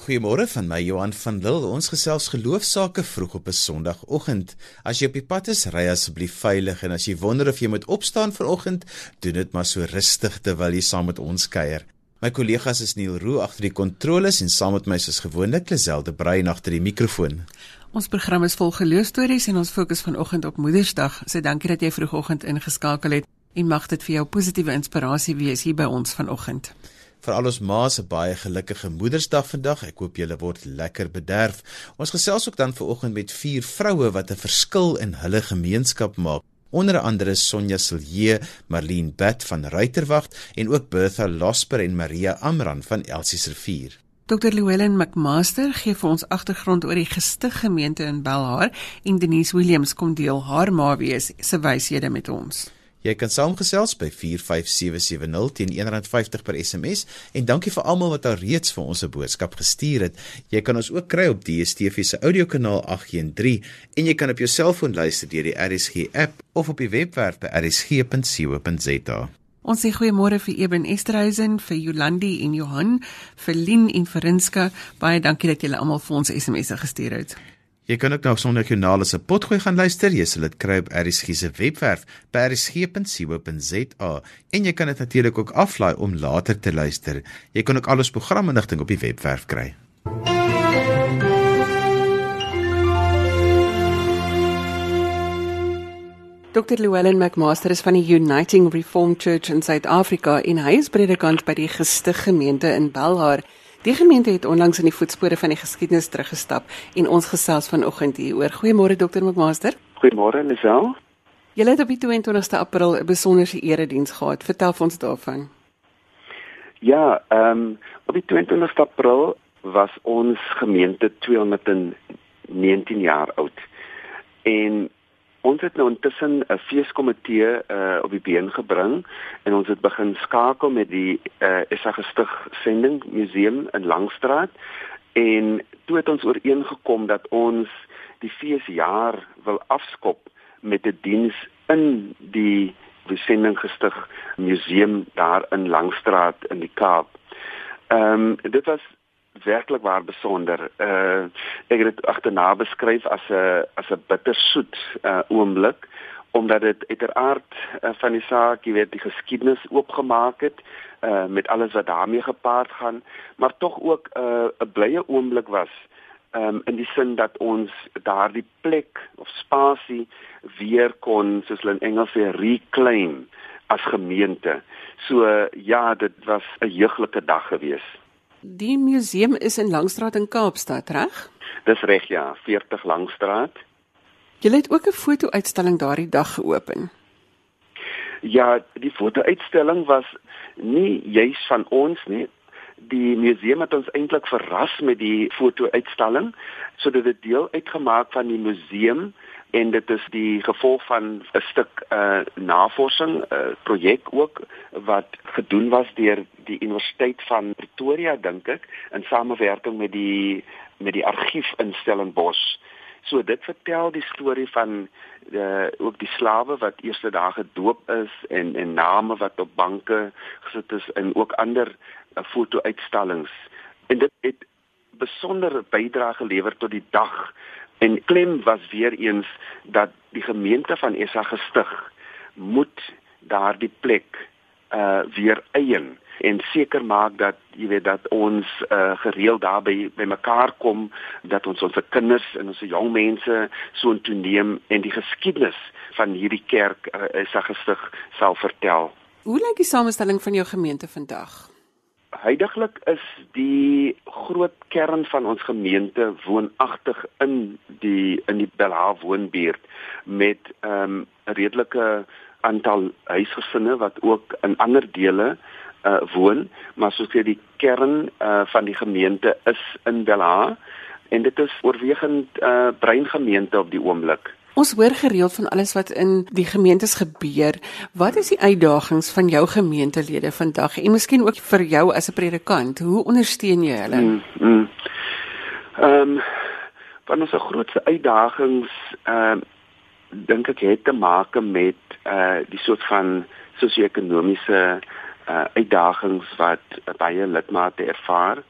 Goeiemôre van my Johan van Lille. Ons gesels geloofsaake vroeg op 'n Sondagoggend. As jy op die pad is, ry asseblief veilig en as jy wonder of jy moet opstaan vanoggend, doen dit maar so rustig terwyl jy saam met ons kuier. My kollegas is Neil Roo agter die kontroles en saam met my soos gewoonlik Liselde Brein agter die mikrofoon. Ons program is vol geloostories en ons fokus vanoggend op Moedersdag. Sê dankie dat jy vroegoggend ingeskakel het en mag dit vir jou positiewe inspirasie wees hier by ons vanoggend vir al ons ma's 'n baie gelukkige Moedersdag vandag. Ek hoop julle word lekker bederf. Ons gesels ook dan vanoggend met vier vroue wat 'n verskil in hulle gemeenskap maak. Onder andere Sonja Silje, Marlene Bat van Ruiterwag en ook Bertha Losper en Maria Amran van Elsies Rivier. Dr. Llewellyn McMaster gee vir ons agtergrond oor die gestig gemeente in Belhar en Denise Williams kom deel haar ma wees se wyshede met ons. Jy kan saamgesels by 45770 teen R1.50 per SMS en dankie vir almal wat al reeds vir ons 'n boodskap gestuur het. Jy kan ons ook kry op DSTV se audiokanaal 813 en jy kan op jou selfoon luister deur die RSG app of op die webwerf by rsg.co.za. Ons sê goeiemôre vir Eben Esterhuizen, vir Jolandi en Johan, vir Lien en Verinska. Baie dankie dat julle almal vir ons SMS'e gestuur het. Jy kan ook na Sondag Journal se potgooi gaan luister. Jy sal dit kry op RSG se webwerf by rsg.co.za en jy kan dit natuurlik ook aflaai om later te luister. Jy kan ook al ons programinligting op die webwerf kry. Dr. Llewellyn McMaster is van die Uniting Reformed Church in Suid-Afrika en hy is predikant by die Gestig Gemeente in Belhar. Die gemeente het onlangs in die voetspore van die geskiedenis teruggestap en ons gesels vanoggend hier oor. Goeiemôre dokter McMaster. Goeiemôre Lisel. Julle het op die 22ste April 'n besonderse erediens gehad. Vertel ons daarvan. Ja, ehm um, op die 22ste April was ons gemeente 219 jaar oud. En Ons het nou intussen 'n feeskomitee uh op die been gebring en ons het begin skakel met die uh Esa gestig sending museum in Langstraat en toe het ons ooreengekom dat ons die feesjaar wil afskop met 'n die diens in die sending gestig museum daar in Langstraat in die Kaap. Ehm um, dit was werklik waar besonder. Uh ek het dit agterna beskryf as 'n as 'n bittersoet uh oomblik omdat dit uiteraard uh, van die saak, jy weet, die geskiedenis oopgemaak het uh met alles wat daarmee gepaard gaan, maar tog ook 'n uh, 'n blye oomblik was um in die sin dat ons daardie plek of spasie weer kon soos hulle in Engels sê reclaim as gemeente. So ja, dit was 'n jeuglike dag geweest. Die museum is in Langstraat in Kaapstad, reg? Dis reg ja, 40 Langstraat. Jy het ook 'n foto-uitstalling daardie dag geopen. Ja, die foto-uitstalling was nie juis van ons nie. Die museum het ons eintlik verras met die foto-uitstalling sodat dit deel uitgemaak van die museum en dit is die gevolg van 'n stuk uh navorsing uh projek ook wat gedoen was deur die Universiteit van Pretoria dink ek in samewerking met die met die argief in Stellenbosch. So dit vertel die storie van uh ook die slawe wat eerste dae gedoop is en en name wat op banke gesit is en ook ander uh, foto-uitstallings. En dit het besondere bydrae gelewer tot die dag En klem was weer eens dat die gemeente van Esa gestig moet daardie plek uh weer eien en seker maak dat jy weet dat ons uh gereeld daar by by mekaar kom dat ons ons kinders en ons jong mense so intoeneem en die geskiedenis van hierdie kerk uh, Esa gestig sal vertel. Hoe lyk die samestelling van jou gemeente vandag? Huidiglik is die groot kern van ons gemeente woonagtig in die in die Belha woonbuurt met 'n um, redelike aantal huisgesinne wat ook in ander dele uh, woon, maar soos jy die kern uh, van die gemeente is in Belha en dit is oorwegend 'n uh, breingemeente op die oomblik. Ons hoor gereeld van alles wat in die gemeentes gebeur. Wat is die uitdagings van jou gemeentelede vandag en miskien ook vir jou as 'n predikant? Hoe ondersteun jy hulle? Mm, mm. Ehm mm, um, ons grootste uitdagings ehm uh, dink ek het te maak met uh die soort van sosio-ekonomiese uh uitdagings wat baie lidmate ervaar.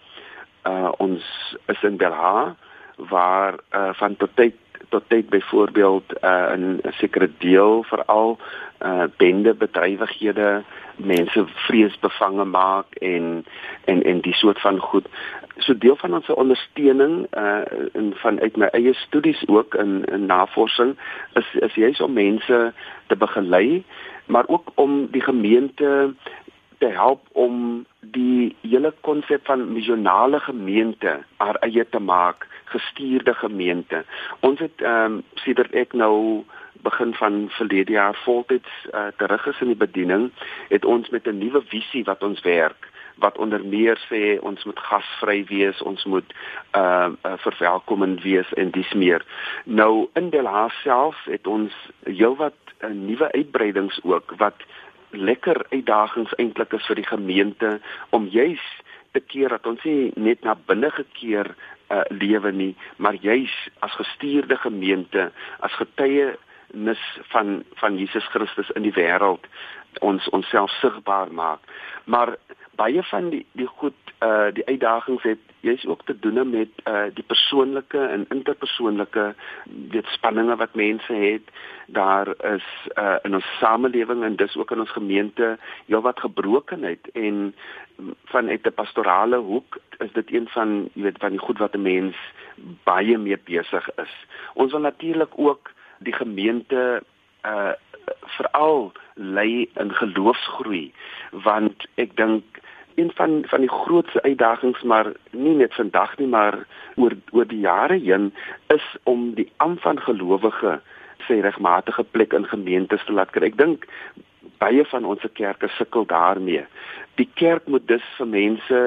Uh ons is in Belha waar uh van tot tyd tot tyd byvoorbeeld uh, 'n sekere deel veral uh bende bedrywighede mense vreesbevange maak en en en die soort van goed. So deel van ons ondersteuning uh in vanuit my eie studies ook in in navorsing is is juis om mense te begelei maar ook om die gemeente te help om die hele konsep van missionale gemeente haar eie te maak, gestuurde gemeente. Ons het ehm um, sedert ek nou begin van verlede jaar voltyds uh, terug is in die bediening, het ons met 'n nuwe visie wat ons werk wat onder meer sê ons moet gasvry wees, ons moet ehm uh, uh, verwelkomend wees en dis meer. Nou in Delhaas self het ons heelwat uh, nuwe uitbreidings ook wat lekker uitdagings eintlik is vir die gemeente om juis te keer dat ons nie net na binne gekeer uh, lewe nie, maar juis as gestuurde gemeente, as getuienis van van Jesus Christus in die wêreld ons onsself sigbaar maak. Maar baie van die die goed uh die uitdagings het jy's ook te doen met uh die persoonlike en interpersoonlike weet spanninge wat mense het. Daar is uh in ons samelewing en dis ook in ons gemeente heelwat gebrokenheid en vanuit 'n pastorale hoek is dit een van jy weet van die goed wat 'n mens baie mee besig is. Ons wil natuurlik ook die gemeente uh veral lei in geloofsgroei want ek dink een van van die grootste uitdagings maar nie net vandag nie maar oor oor die jare heen is om die am van gelowige sê regmatige plek in gemeentes te laat kry. Ek dink baie van ons kerke sukkel daarmee. Die kerk moet dus vir mense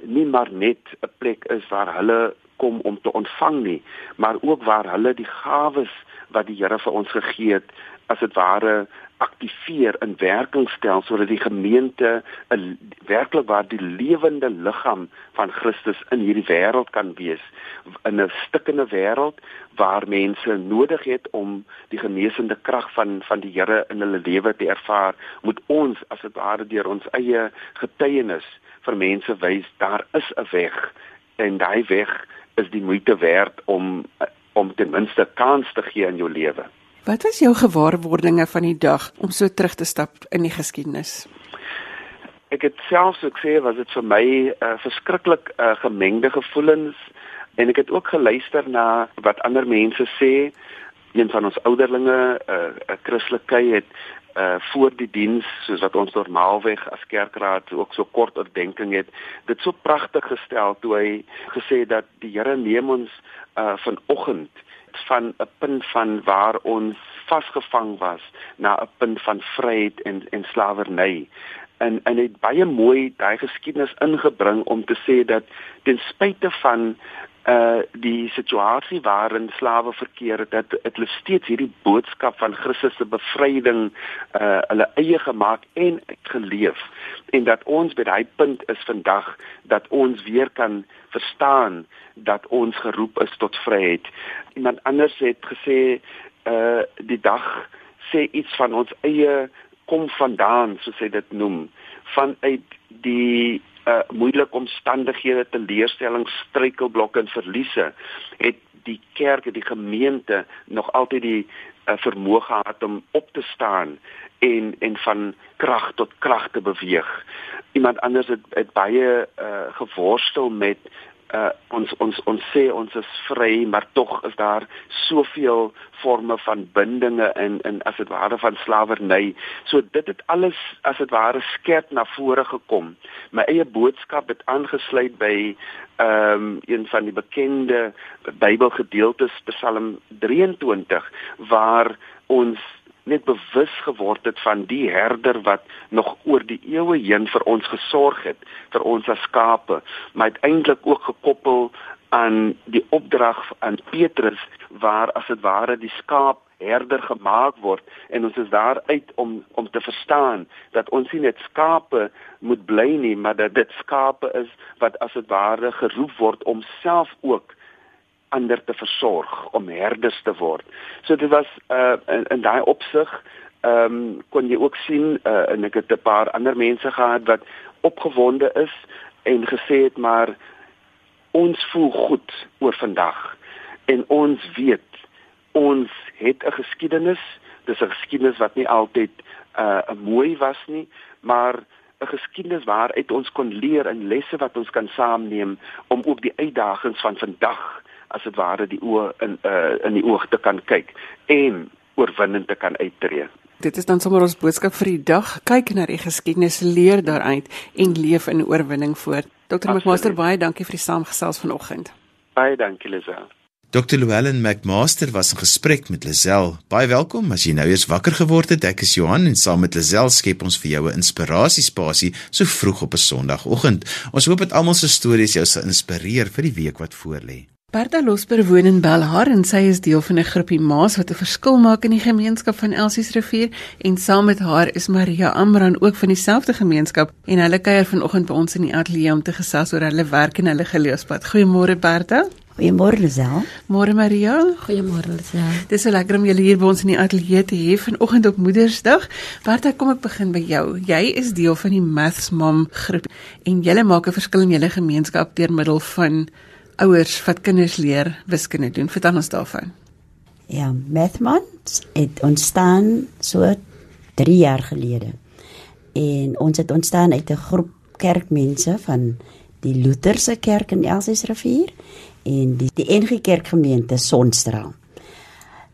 nie maar net 'n plek is waar hulle kom om te ontvang nie, maar ook waar hulle die gawes wat die Here vir ons gegee het as dit ware aktiveer in werking stel sodat die gemeente 'n werklik waar die lewende liggaam van Christus in hierdie wêreld kan wees. In 'n stikkende wêreld waar mense nodig het om die genesende krag van van die Here in hulle lewe te ervaar moet ons as dit ware deur ons eie getuienis vir mense wys daar is 'n weg en daai weg is die moeite werd om om ten minste kans te gee in jou lewe Wat was jou gewaarwordinge van die dag om so terug te stap in die geskiedenis? Ek het self so gesê was dit vir my 'n uh, verskriklik uh, gemengde gevoelens en ek het ook geluister na wat ander mense sê. Een van ons ouderlinge, 'n uh, Christelike het uh voor die diens soos wat ons normaalweg as kerkraad ook so kort oordenking het dit so pragtig gestel toe hy gesê dat die Here neem ons uh vanoggend van 'n punt van waar ons vasgevang was na 'n punt van vryheid en en slawerny. En en het baie mooi daai geskiedenis ingebring om te sê dat ten spyte van uh die situasie waarin slawe verkeer dat dit hulle steeds hierdie boodskap van Christus se bevryding uh hulle eie gemaak en geleef en dat ons by daai punt is vandag dat ons weer kan verstaan dat ons geroep is tot vryheid. Iemand anders het gesê uh die dag sê iets van ons eie kom vandaan soos hy dit noem vanuit die uh moeilike omstandighede te leerstellings struikelblokke en verliese het die kerk en die gemeente nog altyd die uh, vermoë gehad om op te staan en en van krag tot krag te beweeg. Iemand anders het, het baie uh geworstel met uh, ons ons ons sê ons is vry maar tog is daar soveel forme van bindinge in in as dit ware van slawerny. So dit het alles as dit ware skerp na vore gekom. My eie boodskap het aangesluit by ehm um, een van die bekende Bybelgedeeltes Psalm 23 waar ons net bewus geword het van die herder wat nog oor die eeue heen vir ons gesorg het vir ons as skape maar uiteindelik ook gekoppel aan die opdrag aan Petrus waar as dit ware die skaap herder gemaak word. En ons is daar uit om om te verstaan dat ons nie net skape moet bly nie maar dat dit skape is wat as dit ware geroep word om self ook ander te versorg om herders te word. So dit was uh in, in daai opsig ehm um, kon jy ook sien uh en ek het 'n paar ander mense gehad wat opgewonde is en gesê het maar ons voel goed oor vandag en ons weet ons het 'n geskiedenis dis 'n geskiedenis wat nie altyd uh mooi was nie maar 'n geskiedenis waaruit ons kon leer en lesse wat ons kan saamneem om ook die uitdagings van vandag as dit ware die oë in uh in die oog te kan kyk en oorwinnend te kan uittreë Dit is dan sommer ons boodskap vir die dag. Kyk na die geskiedenis, leer daaruit en leef in oorwinning voort. Dr. McMaster, baie dankie vir die saamgesels vanoggend. Baie dankie, Lisel. Dr. Llewellyn McMaster was in gesprek met Lisel. Baie welkom as jy nou eers wakker geword het. Ek is Johan en saam met Lisel skep ons vir jou 'n inspirasiespasie so vroeg op 'n Sondagoggend. Ons hoop dit almal se stories jou sal inspireer vir die week wat voorlê. Bertha Losper woon in Belhar en sy is deel van 'n groepie ma's wat 'n verskil maak in die gemeenskap van Elsies rivier en saam met haar is Maria Amran ook van dieselfde gemeenskap en hulle kuier vanoggend by ons in die ateljee om te gesels oor hulle werk en hulle geloofspad. Goeiemôre Bertha. Goeiemôre Lisel. Môre Maria. Goeiemôre Lisel. Dis so lekker om julle hier by ons in die ateljee te hê vanoggend op Moedersdag. Bertha, kom ek begin by jou. Jy is deel van die Maths Mom groep en julle maak 'n verskil in julle gemeenskap deur middel van ouers wat kinders leer wiskunde doen. Vertel ons daarvan. Ja, Mathmons het ontstaan so 3 jaar gelede. En ons het ontstaan uit 'n groep kerkmense van die Lutherse kerk in Elsiesrivier en die die NG Kerkgemeente Sonstraal.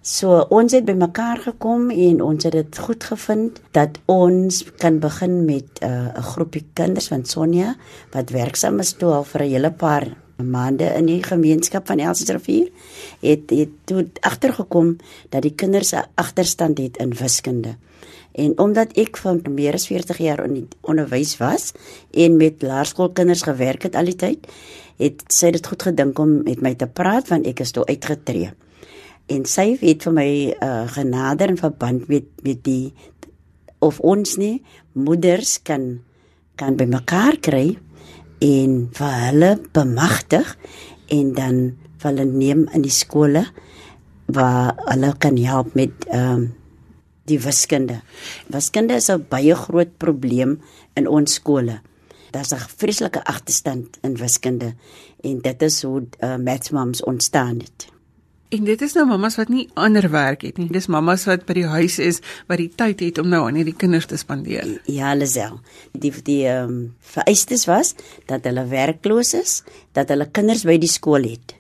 So ons het bymekaar gekom en ons het dit goed gevind dat ons kan begin met uh, 'n uh, groepie kinders van Sonja wat werksaam is toe al vir 'n hele paar maande in die gemeenskap van Elsrivier het het toe agtergekom dat die kinders 'n agterstand het in wiskunde. En omdat ek van meer as 40 jaar in onderwys was en met laerskoolkinders gewerk het al die tyd, het sy dit goed gedink om met my te praat want ek is toe uitgetree. En sy het vir my uh, genader in verband met met die of ons nie moeders kan kan bymekaar kry en vir hulle bemagtig en dan vir hulle neem in die skole waar hulle kan help met ehm um, die wiskunde. Wiskunde is 'n baie groot probleem in ons skole. Daar's 'n vreeslike agterstand in wiskunde en dit is hoe uh, Maths Moms ontstaan het. En dit is nou mammas wat nie ander werk het nie. Dis mammas wat by die huis is wat die tyd het om nou aan hierdie kinders te spandeer. Ja, Lisel. Die die ehm um, vereistes was dat hulle werkloos is, dat hulle kinders by die skool het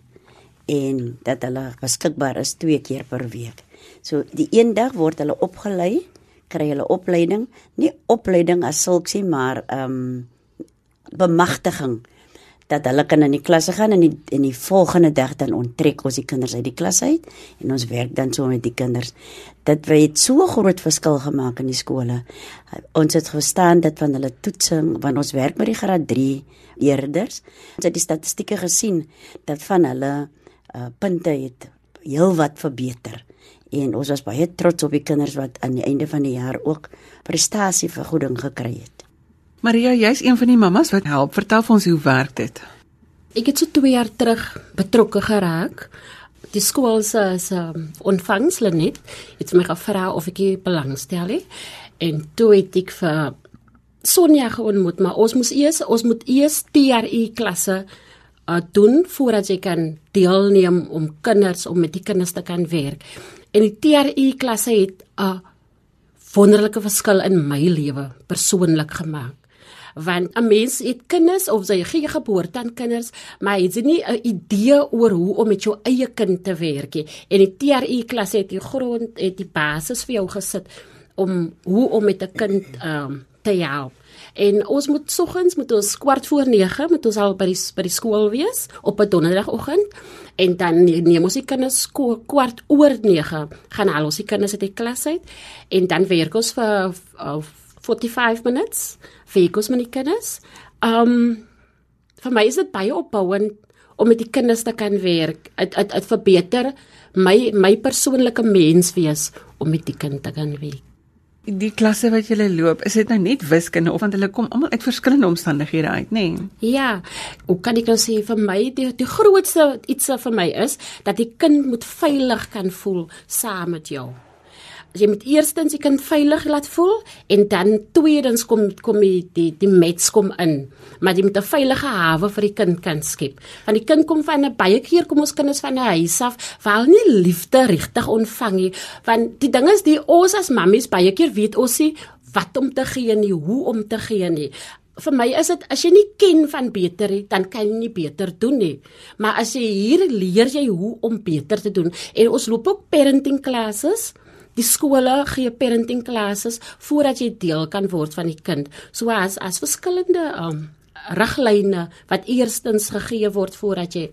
en dat hulle beskikbaar is twee keer per week. So die een dag word hulle opgelei, kry hulle opleiding, nie opleiding as sulks nie, maar ehm um, bemagtiging dat hulle kan in die klasse gaan en in, in die volgende dag dan onttrek ons die kinders uit die klas uit en ons werk dan so met die kinders. Dit het so groot verskil gemaak in die skole. Ons het verstaan dat van hulle toetsing, want ons werk met die graad 3 leerders. Ons het die statistieke gesien dat van hulle uh, punte het heelwat verbeter. En ons was baie trots op die kinders wat aan die einde van die jaar ook prestasievergoeding gekry het. Maria, jy's een van die mammas wat help. Vertel vir ons hoe werk dit? Ek het so 2 jaar terug betrokke geraak. Die skool se se ontvangsle net het my gevra of ek belangstel het. En toe het ek vir Sonja geontmoet, maar ons moes eers ons moet eers TRI klasse uh, doen voordat jy kan deelneem om kinders om met die kinders te kan werk. En die TRI klasse het 'n uh, wonderlike verskil in my lewe persoonlik gemaak want 'n mens het kinders of sy gee geboorte aan kinders, maar jy het nie 'n idee oor hoe om met jou eie kind te werk nie. En die TRI klas het die grond het die basis vir jou gesit om hoe om met 'n kind um, te help. En ons moet soggens moet ons kwart voor 9 moet ons al by die by die skool wees op 'n donderdagoggend en dan neem ons die kinders kwart oor 9 gaan al ons die kinders uit die klas uit en dan werk ons vir uh, 45 minutes vir kos met die kinders. Um vir my is dit baie opbouend om met die kinders te kan werk. Dit dit dit verbeter my my persoonlike menswees om met die kind te kan werk. Die klasse wat jy loop, is dit nou net wiskunde of want hulle kom almal uit verskillende omstandighede uit, nê? Nee? Ja. Hoe kan ek nou sê vir my die die grootste iets vir my is dat die kind moet veilig kan voel saam met jou jy moet eerstens die kind veilig laat voel en dan tweedens kom kom die die, die mets kom in. Maar jy moet 'n veilige hawe vir die kind kan skep. Want die kind kom van 'n baie keer kom ons kinders van 'n huis af waar nie liefde regtig ontvang nie. Want die ding is die ons as mammies baie keer weet ons nie wat om te gee nie, hoe om te gee nie vir my is dit as jy nie ken van beter nie, dan kan jy nie beter doen nie. Maar as jy hier leer jy hoe om beter te doen. En ons loop ook parenting classes. Die skole gee parenting classes voordat jy deel kan word van die kind. So as as verskillende um riglyne wat eerstens gegee word voordat jy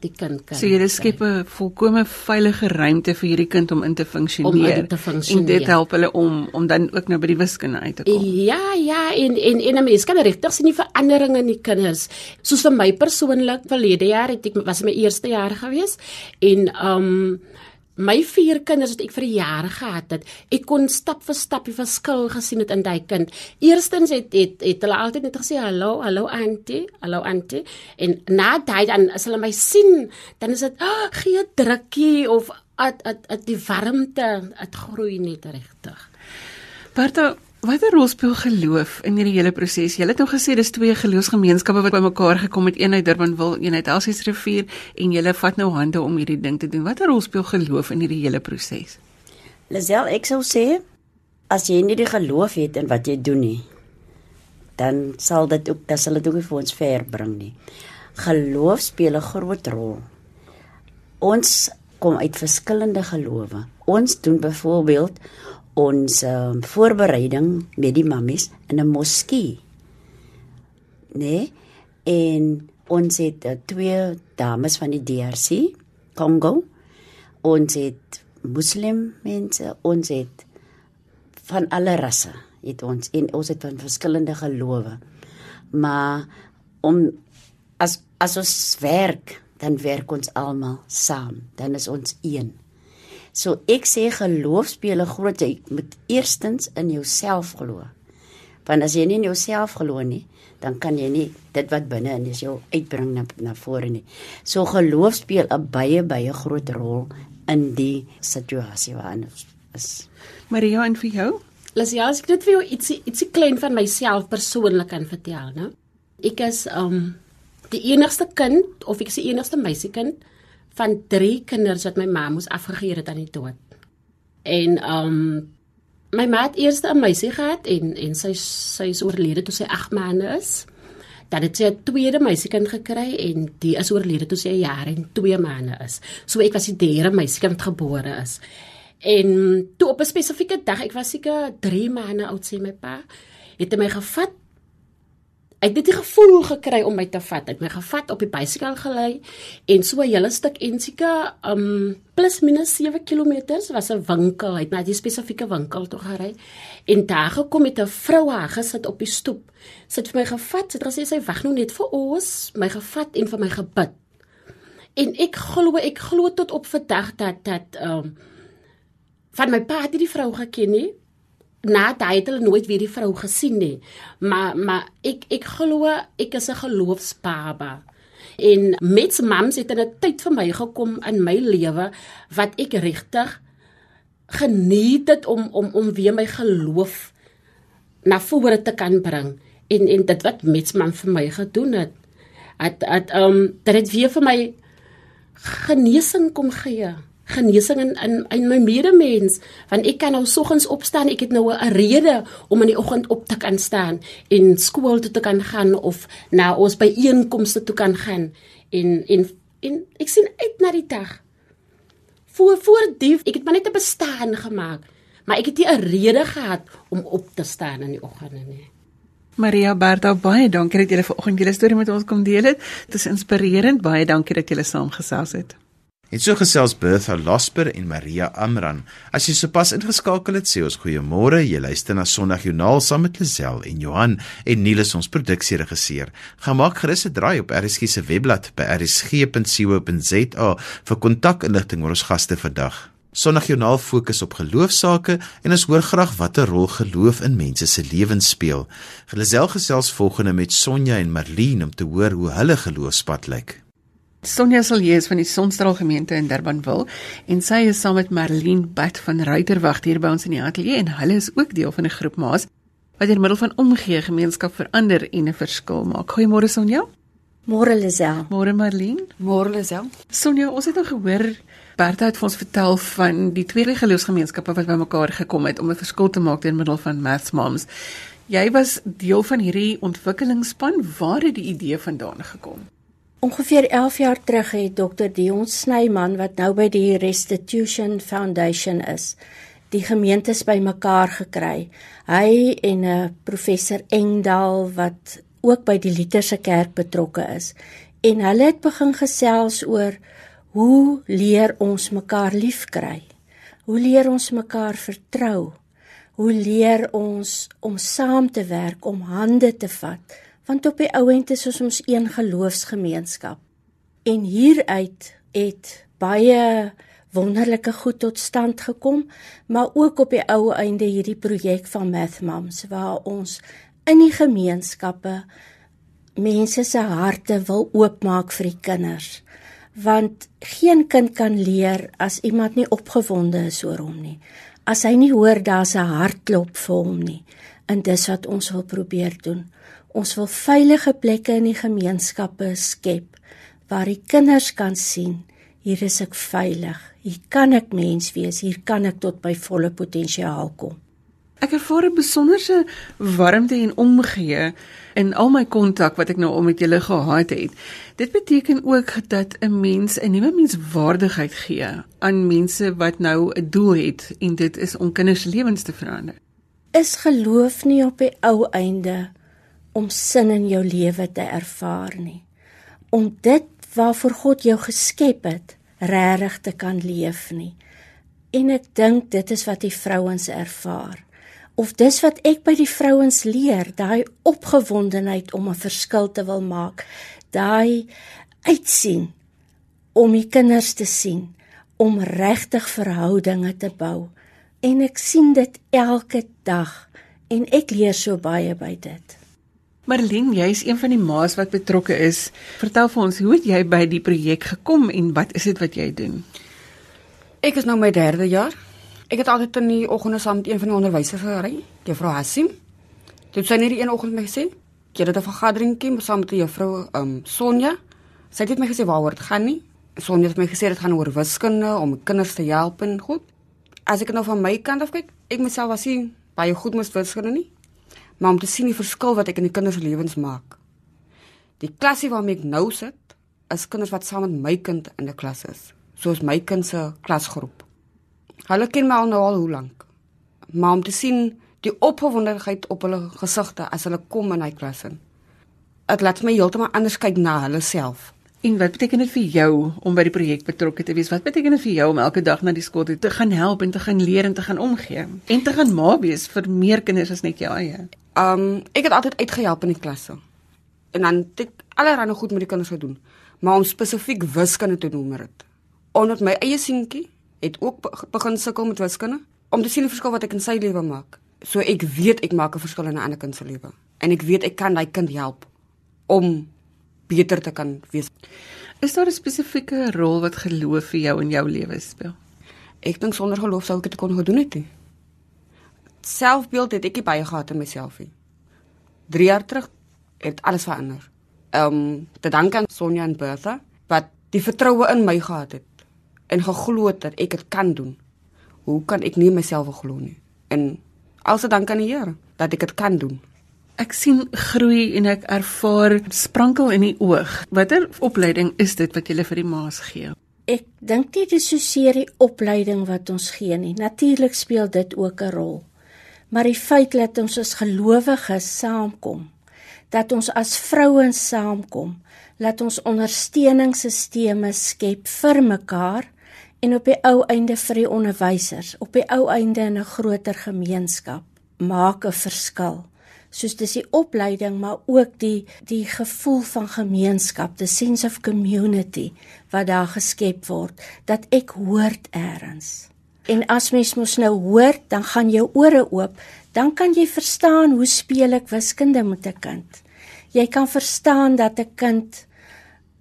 die kind kan. So jy skep 'n volkomme veilige ruimte vir hierdie kind om in te funksioneer. Om in te funksioneer. En dit help hulle om om dan ook nou by die wiskunde uit te kom. Ja, ja, en en en 'n mens kan regtig sien die veranderinge in die kinders. Soos vir my persoonlik, verlede jaar het ek was my eerste jaar gewees en um my vier kinders wat ek vir jare gehad het, ek kon stap vir stap die verskil gesien het in daai kind. Eerstens het het, het hulle altyd net gesê hallo, hallo auntie, hallo auntie en na daai dan as hulle my sien, dan is dit oh, gee drukkie of at at at die warmte, dit groei net regtig. Bertha, Watter rol speel geloof in hierdie hele proses? Jy het nou gesê dis twee geloofsgemeenskappe wat bymekaar gekom het, een uit Durbanville, een uit Elsiesrivier en julle vat nou hande om hierdie ding te doen. Watter rol speel geloof in hierdie hele proses? Lisel, ek sou sê as jy nie die geloof het in wat jy doen nie, dan sal dit ook dan sal dit ook vir ons ver bring nie. Geloof speel 'n groot rol. Ons kom uit verskillende gelowe. Ons doen byvoorbeeld ons uh, voorbereiding met die mammies in 'n moskee. Nee, en ons het uh, twee dames van die DRC Kongo. Ons het moslim mense, ons het van alle rasse. Het ons en ons het van verskillende gelowe. Maar om as as ons werk, dan werk ons almal saam. Dan is ons een. So ek sê geloof speel 'n groot jy moet eerstens in jouself glo. Want as jy nie in jouself glo nie, dan kan jy nie dit wat binne in jou uitbring na na vore nie. So geloof speel 'n baie baie groot rol in die situasie waarin ons is. Maria en vir jou? Las ja, as ek net vir jou ietsie ietsie klein van myself persoonlik kan vertel, né? Ek is um die enigste kind of ek is die enigste meisiekind van drie kinders wat my ma moes afgegee het aan die dood. En um my ma het eers 'n meisie gehad en en sy sy is oorlede toe sy 8 maande is. Dan het sy 'n tweede meisiekind gekry en die is oorlede toe sy 'n jaar en 2 maande is. So ek was die derde meisiekind gebore is. En toe op 'n spesifieke dag, ek was seker 3 maande oud sê my pa, het hy my gevat Ek het dit gevoel gekry om my te vat. Ek het my gevat op die bicycle gelei en so 'n hele stuk en seker um plus minus 7 km was 'n winkel. Hy het na die spesifieke winkel toe gery en daar gekom met 'n vrou haar gesit op die stoep. Sy het vir my gevat. Sy het gesê sy wag nou net vir ons, my gevat en vir my gebid. En ek glo ek glo tot op vandag dat dat um van my pa het die vrou geken nie na het hulle nooit weer die vrou gesien nie. Maar maar ek ek glo ek is 'n geloofsbaba. En met mams het 'n tyd vir my gekom in my lewe wat ek regtig geniet het om om om weer my geloof na vore te kan bring en en dit wat met mam vir my gedoen het. Het het um dit het weer vir my genesing kom gee genesing in in, in my medemens want ek kan nou soggens opstaan ek het nou 'n rede om in die oggend op te kan staan en skool toe te kan gaan of na ons byeenkomste toe kan gaan en en en ek sien uit na die dag voor voor die ek het maar net 'n bestaan gemaak maar ek het nie 'n rede gehad om op te staan in die oggende nie Maria Berta baie dankie dat jy vanoggend julle storie met ons kom deel het. Dit is inspirerend. Baie dankie dat julle saamgesels het. En so gesels Bertha Lasper en Maria Amran. As jy sopas ingeskakel het, sê ons goeiemôre. Jy luister na Sondag Joernaal saam met Lisel en Johan en Niels ons produksieregisseur. Gemaak gerus 'n draai op RSG se webblad by rsg.co.za vir kontakinligting oor ons gaste vandag. Sondag Joernaal fokus op geloofsaake en ons hoor graag watter rol geloof in mense se lewens speel. Lisel gesels volgende met Sonja en Marlene om te hoor hoe hulle geloofspad lyk. Sonja Silje is van die Sonstraal gemeente in Durbanville en sy is saam met Marlene Bat van Ruiterwag hier by ons in die ateljee en hulle is ook deel van 'n groep maas wat deur middel van omgee gemeenskap verander en 'n verskil maak. Goeiemôre Sonja. Môre Lisel. Môre Marlene. Môre Lisel. Sonja, ons het nou gehoor Bertha het vir ons vertel van die twee geloofsgemeenskappe wat bymekaar gekom het om 'n verskil te maak deur middel van Maths Moms. Jy was deel van hierdie ontwikkelingsspan. Waar het die idee vandaan gekom? Ongeveer 11 jaar terug het Dr Dion Snyman wat nou by die Restitution Foundation is, die gemeentes bymekaar gekry. Hy en 'n uh, professor Engdahl wat ook by die Lutherse kerk betrokke is. En hulle het begin gesels oor hoe leer ons mekaar liefkry? Hoe leer ons mekaar vertrou? Hoe leer ons om saam te werk, om hande te vat? Want op die ouend is ons ons een geloofsgemeenskap. En hieruit het baie wonderlike goed tot stand gekom, maar ook op die ou einde hierdie projek van Math Moms waar ons in die gemeenskappe mense se harte wil oopmaak vir die kinders. Want geen kind kan leer as iemand nie opgewonde is oor hom nie. As hy nie hoor daar's 'n hartklop vir hom nie. En dis wat ons wil probeer doen ons wil veilige plekke in die gemeenskappe skep waar die kinders kan sien hier is ek veilig hier kan ek mens wees hier kan ek tot my volle potensiaal kom Ek ervaar 'n besonderse warmte en omgee in al my kontak wat ek nou om met julle gehad het. Dit beteken ook dat 'n mens 'n nuwe menswaardigheid gee aan mense wat nou 'n doel het en dit is om kinders lewens te verander. Is geloof nie op die ou einde om sin in jou lewe te ervaar nie. Om dit waarvoor God jou geskep het, regtig te kan leef nie. En ek dink dit is wat die vrouens ervaar of dis wat ek by die vrouens leer, daai opgewondenheid om 'n verskil te wil maak, daai uitsien om die kinders te sien, om regtig verhoudinge te bou. En ek sien dit elke dag en ek leer so baie by dit. Marlene, jy is een van die ma's wat betrokke is. Vertel vir ons, hoe het jy by die projek gekom en wat is dit wat jy doen? Ek is nou my derde jaar Ek het altyd in die oggende saam met een van die onderwysers gery, Juffrou Hassim. Dit sy net die een oggend my gesê, "Jy het 'n vergadering kiem saam met juffrou um Sonja." Sy het net my gesê waaroor dit gaan nie. Sonja het my gesê dit gaan oor wiskunde om kinders te help en goed. As ek nou van my kant af kyk, ek myself was sien baie goed met wiskunde nie, maar om te sien die verskil wat ek in die kinders se lewens maak. Die klasie waarmee ek nou sit, is kinders wat saam met my kind in 'n klas is, soos my kind se klasgroep. Hulle ken my al nou al hoe lank. Maar om te sien die opgewondenheid op hulle gesigte as hulle kom in hy klas in. Dit laat my heeltemal anders kyk na hulle self. En wat beteken dit vir jou om by die projek betrokke te wees? Wat beteken dit vir jou om elke dag na die skool toe te gaan help en te gaan leer en te gaan omgee en te gaan ma wees vir meer kinders as net jou eie? Um ek het altyd uitgehelp in die klasse. En dan het ek allerlei goed met die kinders gedoen, maar om spesifiek wiskunde te met dit. Onder my eie seentjie het ook begin sukkel met wiskunde om te sien die verskil wat ek in sy lewe maak. So ek weet ek maak 'n verskil in 'n ander kind se lewe en ek weet ek kan daai kind help om beter te kan wees. Is daar 'n spesifieke rol wat geloof vir jou in jou lewe speel? Ek dink sonder geloof sou ek dit kon gedoen het nie. Selfbeeld het ek nie baie gehad in myself nie. 3 jaar terug het alles verander. Ehm um, te danke aan Sonja en Bertha wat die vertroue in my gehad het en geglo het dat ek dit kan doen. Hoe kan ek nie myself glo nie? En alse dank aan die Here dat ek dit kan doen. Ek sien groei en ek ervaar sprankel in die oog. Watter opleiding is dit wat jy vir die maas gee? Ek dink nie dis so seer die opleiding wat ons gee nie. Natuurlik speel dit ook 'n rol. Maar die feit dat ons as gelowiges saamkom, dat ons as vrouens saamkom, laat ons ondersteuningsstelsels skep vir mekaar en op die ou einde vir die onderwysers, op die ou einde in 'n groter gemeenskap maak 'n verskil. Soos dis die opleiding, maar ook die die gevoel van gemeenskap, the sense of community wat daar geskep word, dat ek hoort eers. En as mens mos nou hoor, dan gaan jou ore oop, dan kan jy verstaan hoe speel ek wiskunde met 'n kind. Jy kan verstaan dat 'n kind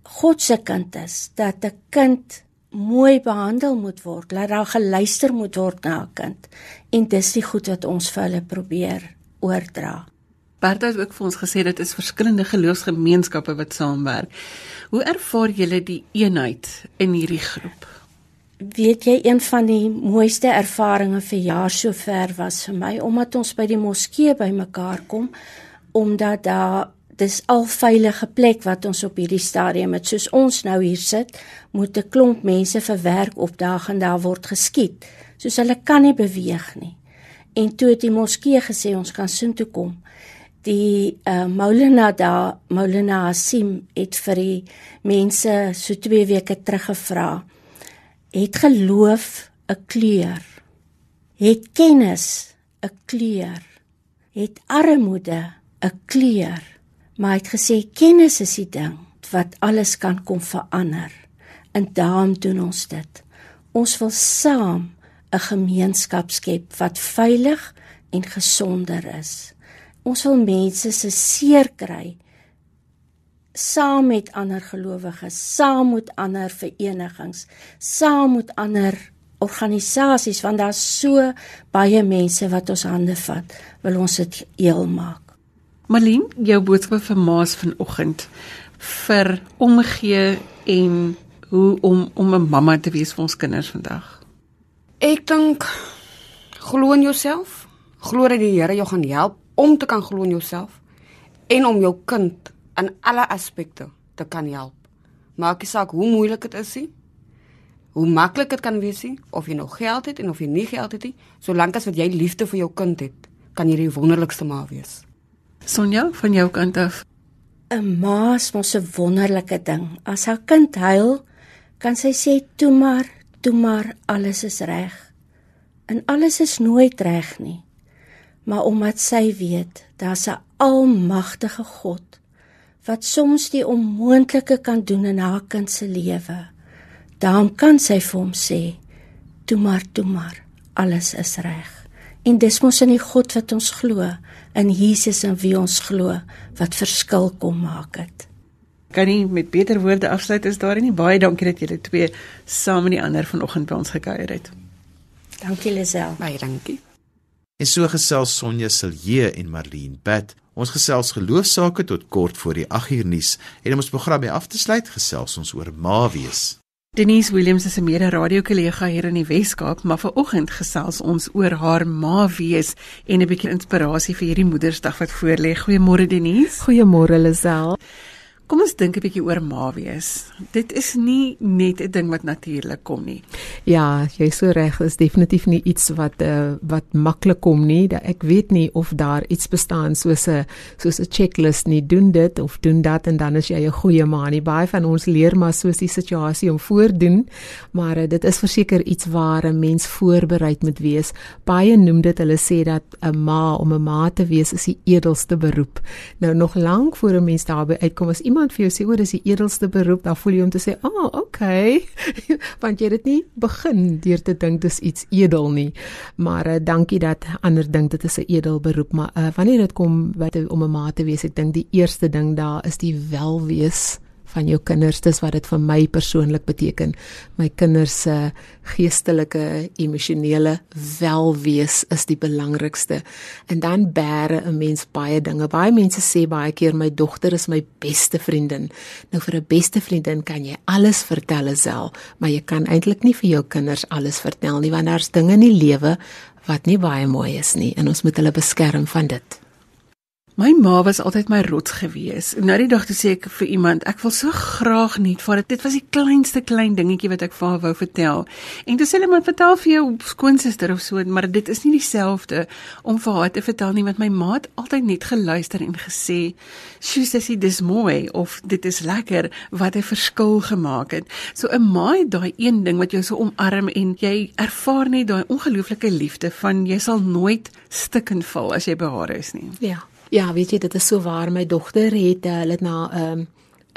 God se kind is, dat 'n kind mooi behandel moet word, dat daar geluister moet word na 'n kind. En dis die goed wat ons vir hulle probeer oordra. Bertha het ook vir ons gesê dit is verskillende geloofsgemeenskappe wat saamwerk. Hoe ervaar julle die eenheid in hierdie groep? Weet jy een van die mooiste ervarings vir jaar sover was vir my omdat ons by die moskee bymekaar kom omdat daar dis al veilige plek wat ons op hierdie stadium het. Soos ons nou hier sit moet 'n klomp mense vir werk opdaag en daar word geskiet. Soos hulle kan nie beweeg nie. En toe het die moskee gesê ons kan soontoe kom. Die uh, Maulana daar Maulana Hasim het vir die mense so 2 weke terug gevra het geloof 'n kleur het kennis 'n kleur het armoede 'n kleur maar hy het gesê kennis is die ding wat alles kan kom verander. En daarom doen ons dit. Ons wil saam 'n gemeenskap skep wat veilig en gesonder is. Ons wil mense se seer kry saam met ander gelowiges, saam met ander verenigings, saam met ander organisasies want daar's so baie mense wat ons hande vat, wil ons dit heel maak. Malien, jou boodskap vir Maas vanoggend vir omgee en hoe om om 'n mamma te wees vir ons kinders vandag. Ek dink glo in jouself. Glo dat die Here jou gaan help om te kan glo in jouself en om jou kind in alle aspekte te kan help. Maak nie saak hoe moeilik dit is nie. Hoe maklik dit kan wees nie of jy nog geld het en of jy nie geld het nie, solank as wat jy liefde vir jou kind het, kan jy die wonderlikste ma wees. Sonja, van jou kant af. 'n Ma is mos 'n wonderlike ding. As haar kind huil, kan sy sê toe maar, toe maar, alles is reg. En alles is nooit reg nie. Maar omdat sy weet, daar's 'n almagtige God wat soms die onmoontlike kan doen in haar kind se lewe. Daarom kan sy vir hom sê, toe maar, toe maar, alles is reg. En dis mos in die God wat ons glo in Jesus en wie ons glo wat verskil kom maak het. Kan nie met beter woorde afsluit as daar nie baie dankie dat julle twee saam met die ander vanoggend by ons gekuier het. Dankie Lisel. Baie dankie. En so gesels Sonja Silje en Marlene Pat. Ons gesels geloofsaake tot kort voor die 8 uur nuus en om ons program by af te sluit gesels ons oor Mawees. Denise Williams is 'n mede-radiokollega hier in die Wes-Kaap, maar vanoggend gesels ons oor haar ma wees en 'n bietjie inspirasie vir hierdie Moedersdag wat voorlê. Goeiemôre Denise. Goeiemôre Lisel. Kom ons dink 'n bietjie oor ma wees. Dit is nie net 'n ding wat natuurlik kom nie. Ja, jy's so reg, is definitief nie iets wat uh, wat maklik kom nie. Ek weet nie of daar iets bestaan soos 'n soos 'n checklist nie. Doen dit of doen dat en dan is jy 'n goeie ma nie. Baie van ons leer maar soos die situasie om voordoen, maar uh, dit is verseker iets waar 'n mens voorberei moet wees. Baie noem dit, hulle sê dat 'n ma om 'n ma te wees is die edelste beroep. Nou nog lank voor 'n mens daarby uitkom as iemand iemand vir jou sê o, dis die edelste beroep, dan voel jy om te sê, "Ag, oh, okay." Want jy het dit nie begin deur te dink dis iets edel nie. Maar uh, dankie dat ander dink dit is 'n edel beroep, maar uh, wanneer dit kom by om 'n ma te wees, ek dink die eerste ding daar is die welwees van jou kinders dis wat dit vir my persoonlik beteken. My kinders se geestelike emosionele welwees is die belangrikste. En dan bære 'n mens baie dinge. Baie mense sê baie keer my dogter is my beste vriendin. Nou vir 'n beste vriendin kan jy alles vertel asel maar jy kan eintlik nie vir jou kinders alles vertel nie want daar's dinge in die lewe wat nie baie mooi is nie. En ons moet hulle beskerm van dit My ma was altyd my rots gewees. Nou die dag toe sê ek vir iemand, ek wil so graag net vir. Dit was die kleinste klein dingetjie wat ek vir haar wou vertel. En toe sê hulle maar vertel vir jou skoonsister of so, maar dit is nie dieselfde om vir haar te vertel nie want my ma het altyd net geluister en gesê, "Sjoe, sussie, dis mooi of dit is lekker wat 'n verskil gemaak het." So 'n ma het daai een ding wat jou so omarm en jy ervaar net daai ongelooflike liefde van jy sal nooit stikken val as jy by haar is nie. Ja. Ja, weet jy, dit is so waar my dogter het uh, hulle het na 'n um,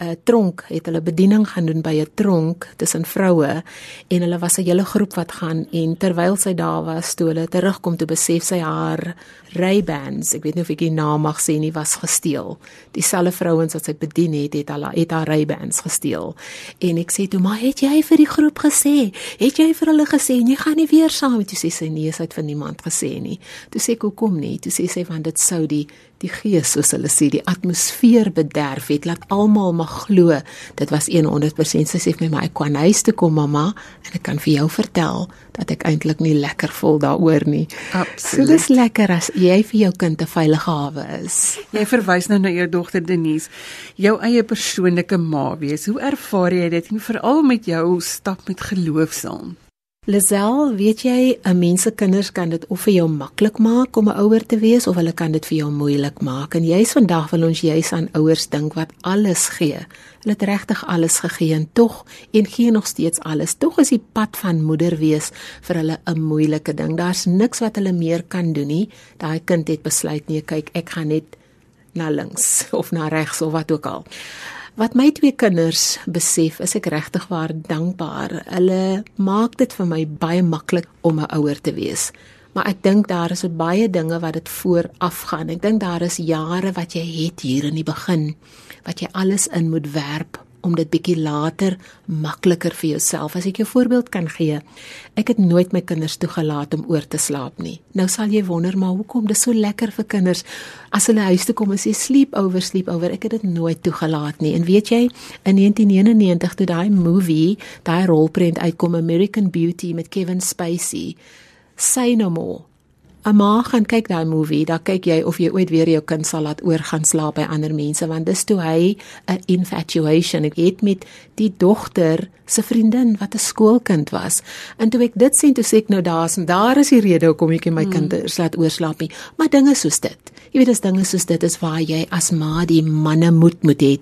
'n tronk, het hulle bediening gaan doen by 'n tronk tussen vroue en hulle was 'n hele groep wat gaan en terwyl sy daar was, toe hulle terugkom toe besef sy haar Ray-Bans, ek weet nie of ek die naam mag sê nie, was gesteel. Dieselfde vrouens wat sy bedien het, het hulle het haar Ray-Bans gesteel. En ek sê toe, "Maar het jy vir die groep gesê? Het jy vir hulle gesê jy gaan nie weer saam met jou sê sy nee, sy het vir niemand gesê nie." Toe sê ek, "Hoekom nie?" Toe sê sy want dit sou die die gees soos hulle sê die atmosfeer bederf het laat almal mag glo. Dit was 100% sy sê vir my maar ek kan huis toe kom mamma en ek kan vir jou vertel dat ek eintlik nie lekker voel daaroor nie. Absoluut. so dis lekker as jy vir jou kind 'n veilige hawe is. Jy verwys nou na jou dogter Denise. Jou eie persoonlike ma wees hoe ervaar jy dit? En veral met jou stap met geloof saam Lisel, weet jy, 'n mens se kinders kan dit of vir jou maklik maak om 'n ouer te wees of hulle kan dit vir jou moeilik maak. En jy's vandag wil ons juis aan ouers dink wat alles gee. Hulle het regtig alles gegee en tog en gee nog steeds alles. Tog is die pad van moeder wees vir hulle 'n moeilike ding. Daar's niks wat hulle meer kan doen nie. Daai kind het besluit nee, kyk, ek gaan net na links of na regs of wat ook al. Wat my twee kinders besef, is ek regtig waar dankbaar. Hulle maak dit vir my baie maklik om 'n ouer te wees. Maar ek dink daar is baie dinge wat dit vooraf gaan. Ek dink daar is jare wat jy het hier in die begin wat jy alles in moet werp om dit bietjie later makliker vir jouself. As ek jou voorbeeld kan gee, ek het nooit my kinders toegelaat om oor te slaap nie. Nou sal jy wonder maar hoekom dis so lekker vir kinders as hulle huis toe kom en sê sleep over, sleep over. Ek het dit nooit toegelaat nie. En weet jy, in 1999 toe daai movie, daai rolprent uitkom American Beauty met Kevin Spacey, say no more 'n ma gaan kyk daai movie, dan kyk jy of jy ooit weer jou kind sal laat oor gaan slaap by ander mense want dis toe hy 'n infatuation het met die dogter se vriendin wat 'n skoolkind was. En toe ek dit sien, toe sê ek nou daar's en daar is die rede hoekom ek my hmm. laat oorslaap nie. Maar dinge soos dit. Jy weet as dinge soos dit is waar jy as ma die manne moed moet hê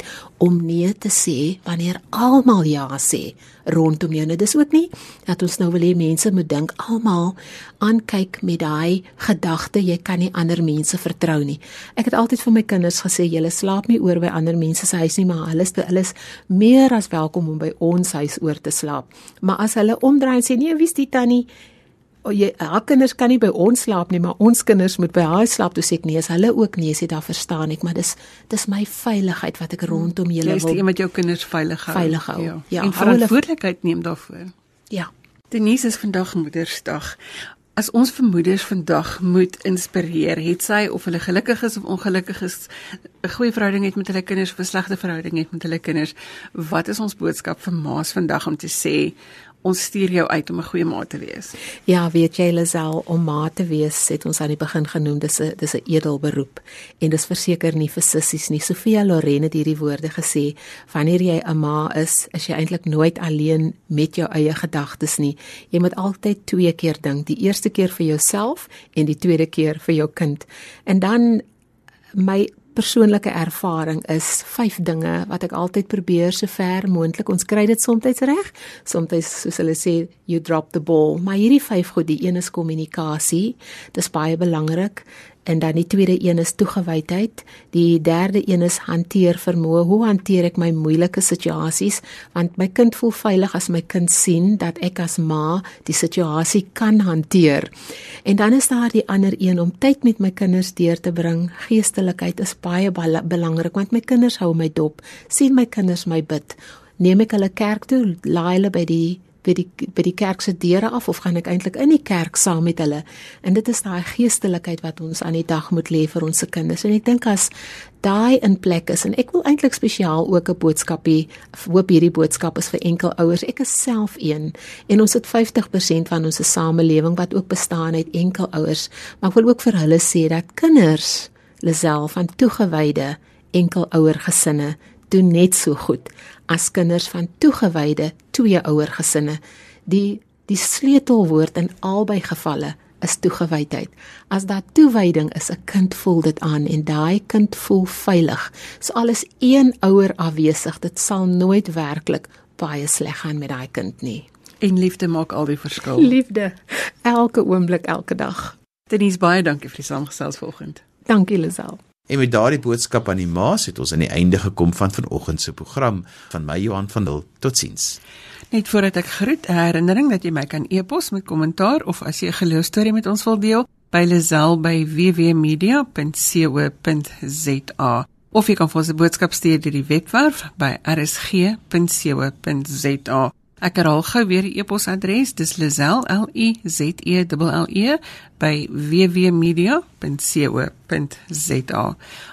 om nee te sê wanneer almal ja sê rondom jou. Nou dis ook nie dat ons nou wil hê mense moet dink almal aankyk met daai gedagte jy kan nie ander mense vertrou nie. Ek het altyd vir my kinders gesê julle slaap nie oor by ander mense se huis nie, maar hulle is hulle is meer as welkom om by ons huis oor te slaap. Maar as hulle omdraai en sê nee, wie's die tannie? O, jy, haar kinders kan nie by ons slaap nie, maar ons kinders moet by haar slaap. Toe sê ek nee, as hulle ook nee sê, dan verstaan ek, maar dis dis my veiligheid wat ek rondom julle wil. Jy is met jou kinders veilig hou. Veilig hou. Ja. ja en verantwoordelikheid neem daarvoor. Ja. Denise is vandag Moedersdag. As ons vermoeders vandag moet inspireer, het sy of hulle gelukkig is of ongelukkig is, 'n goeie verhouding het met hulle kinders of 'n slegte verhouding het met hulle kinders, wat is ons boodskap vir ma's vandag om te sê ons stuur jou uit om 'n goeie ma te wees. Ja, weet jy Lisel, om ma te wees, het ons aan die begin genoem, dis 'n dis 'n edel beroep en dis verseker nie vir sissies nie. Sofia Loren het hierdie woorde gesê, wanneer jy 'n ma is, is jy eintlik nooit alleen met jou eie gedagtes nie. Jy moet altyd twee keer dink, die eerste keer vir jouself en die tweede keer vir jou kind. En dan my persoonlike ervaring is vyf dinge wat ek altyd probeer so ver moontlik. Ons kry dit soms reg soms soos hulle sê you drop the ball. Maar hierdie vyf goed die een is kommunikasie. Dis baie belangrik En dan die tweede een is toegewydheid. Die derde een is hanteer vermoë. Hoe hanteer ek my moeilike situasies? Want my kind voel veilig as my kind sien dat ek as ma die situasie kan hanteer. En dan is daar die ander een om tyd met my kinders deur te bring. Geestelikheid is baie belangrik want my kinders hou my dop. sien my kinders my bid. Neem ek hulle kerk toe, laai hulle by die by die by die kerk se deure af of gaan ek eintlik in die kerk saam met hulle? En dit is daai geestelikheid wat ons aan die dag moet lê vir ons se kinders. En ek dink as daai in plek is en ek wil eintlik spesiaal ook 'n boodskapie hoop hierdie boodskap is vir enkel ouers. Ek is self een en ons het 50% van ons samelewing wat ook bestaan uit enkel ouers, maar ek wil ook vir hulle sê dat kinders Lisel van toegewyde enkel ouer gesinne doen net so goed as kinders van toegewyde twee ouer gesinne. Die die sleutelwoord in albei gevalle is toegewydheid. As daar toewyding is, 'n kind voel dit aan en daai kind voel veilig. So alles een ouer afwesig, dit sal nooit werklik baie sleg gaan met daai kind nie. En liefde maak al die verskil. Liefde elke oomblik, elke dag. Denise baie dankie vir die saamgesels vanoggend. Dankie Lisel. En met daardie boodskap aan die maas het ons aan die einde gekom van vanoggend se program van my Johan van Dil. Totsiens. Net voordat ek groet, 'n herinnering dat jy my kan e-pos met kommentaar of as jy 'n geloostorie met ons wil deel by lazel@wwmedia.co.za of jy kan vir ons 'n boodskap stuur deur die webwerf by rsg.co.za. Ek herhaal gou weer die e-posadres, dis lazel l i z e l e by wwmedia.co.za.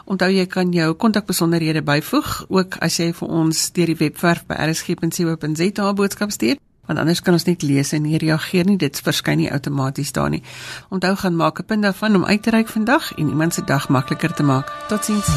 Onthou jy kan jou kontakbesonderhede byvoeg ook as jy vir ons deur die webwerf by rsg.co.za boodskap stuur want anders kan ons net lees en nie reageer nie dit verskyn nie outomaties daar nie. Onthou gaan maak 'n punt daarvan om uit te reik vandag en iemand se dag makliker te maak. Totsiens.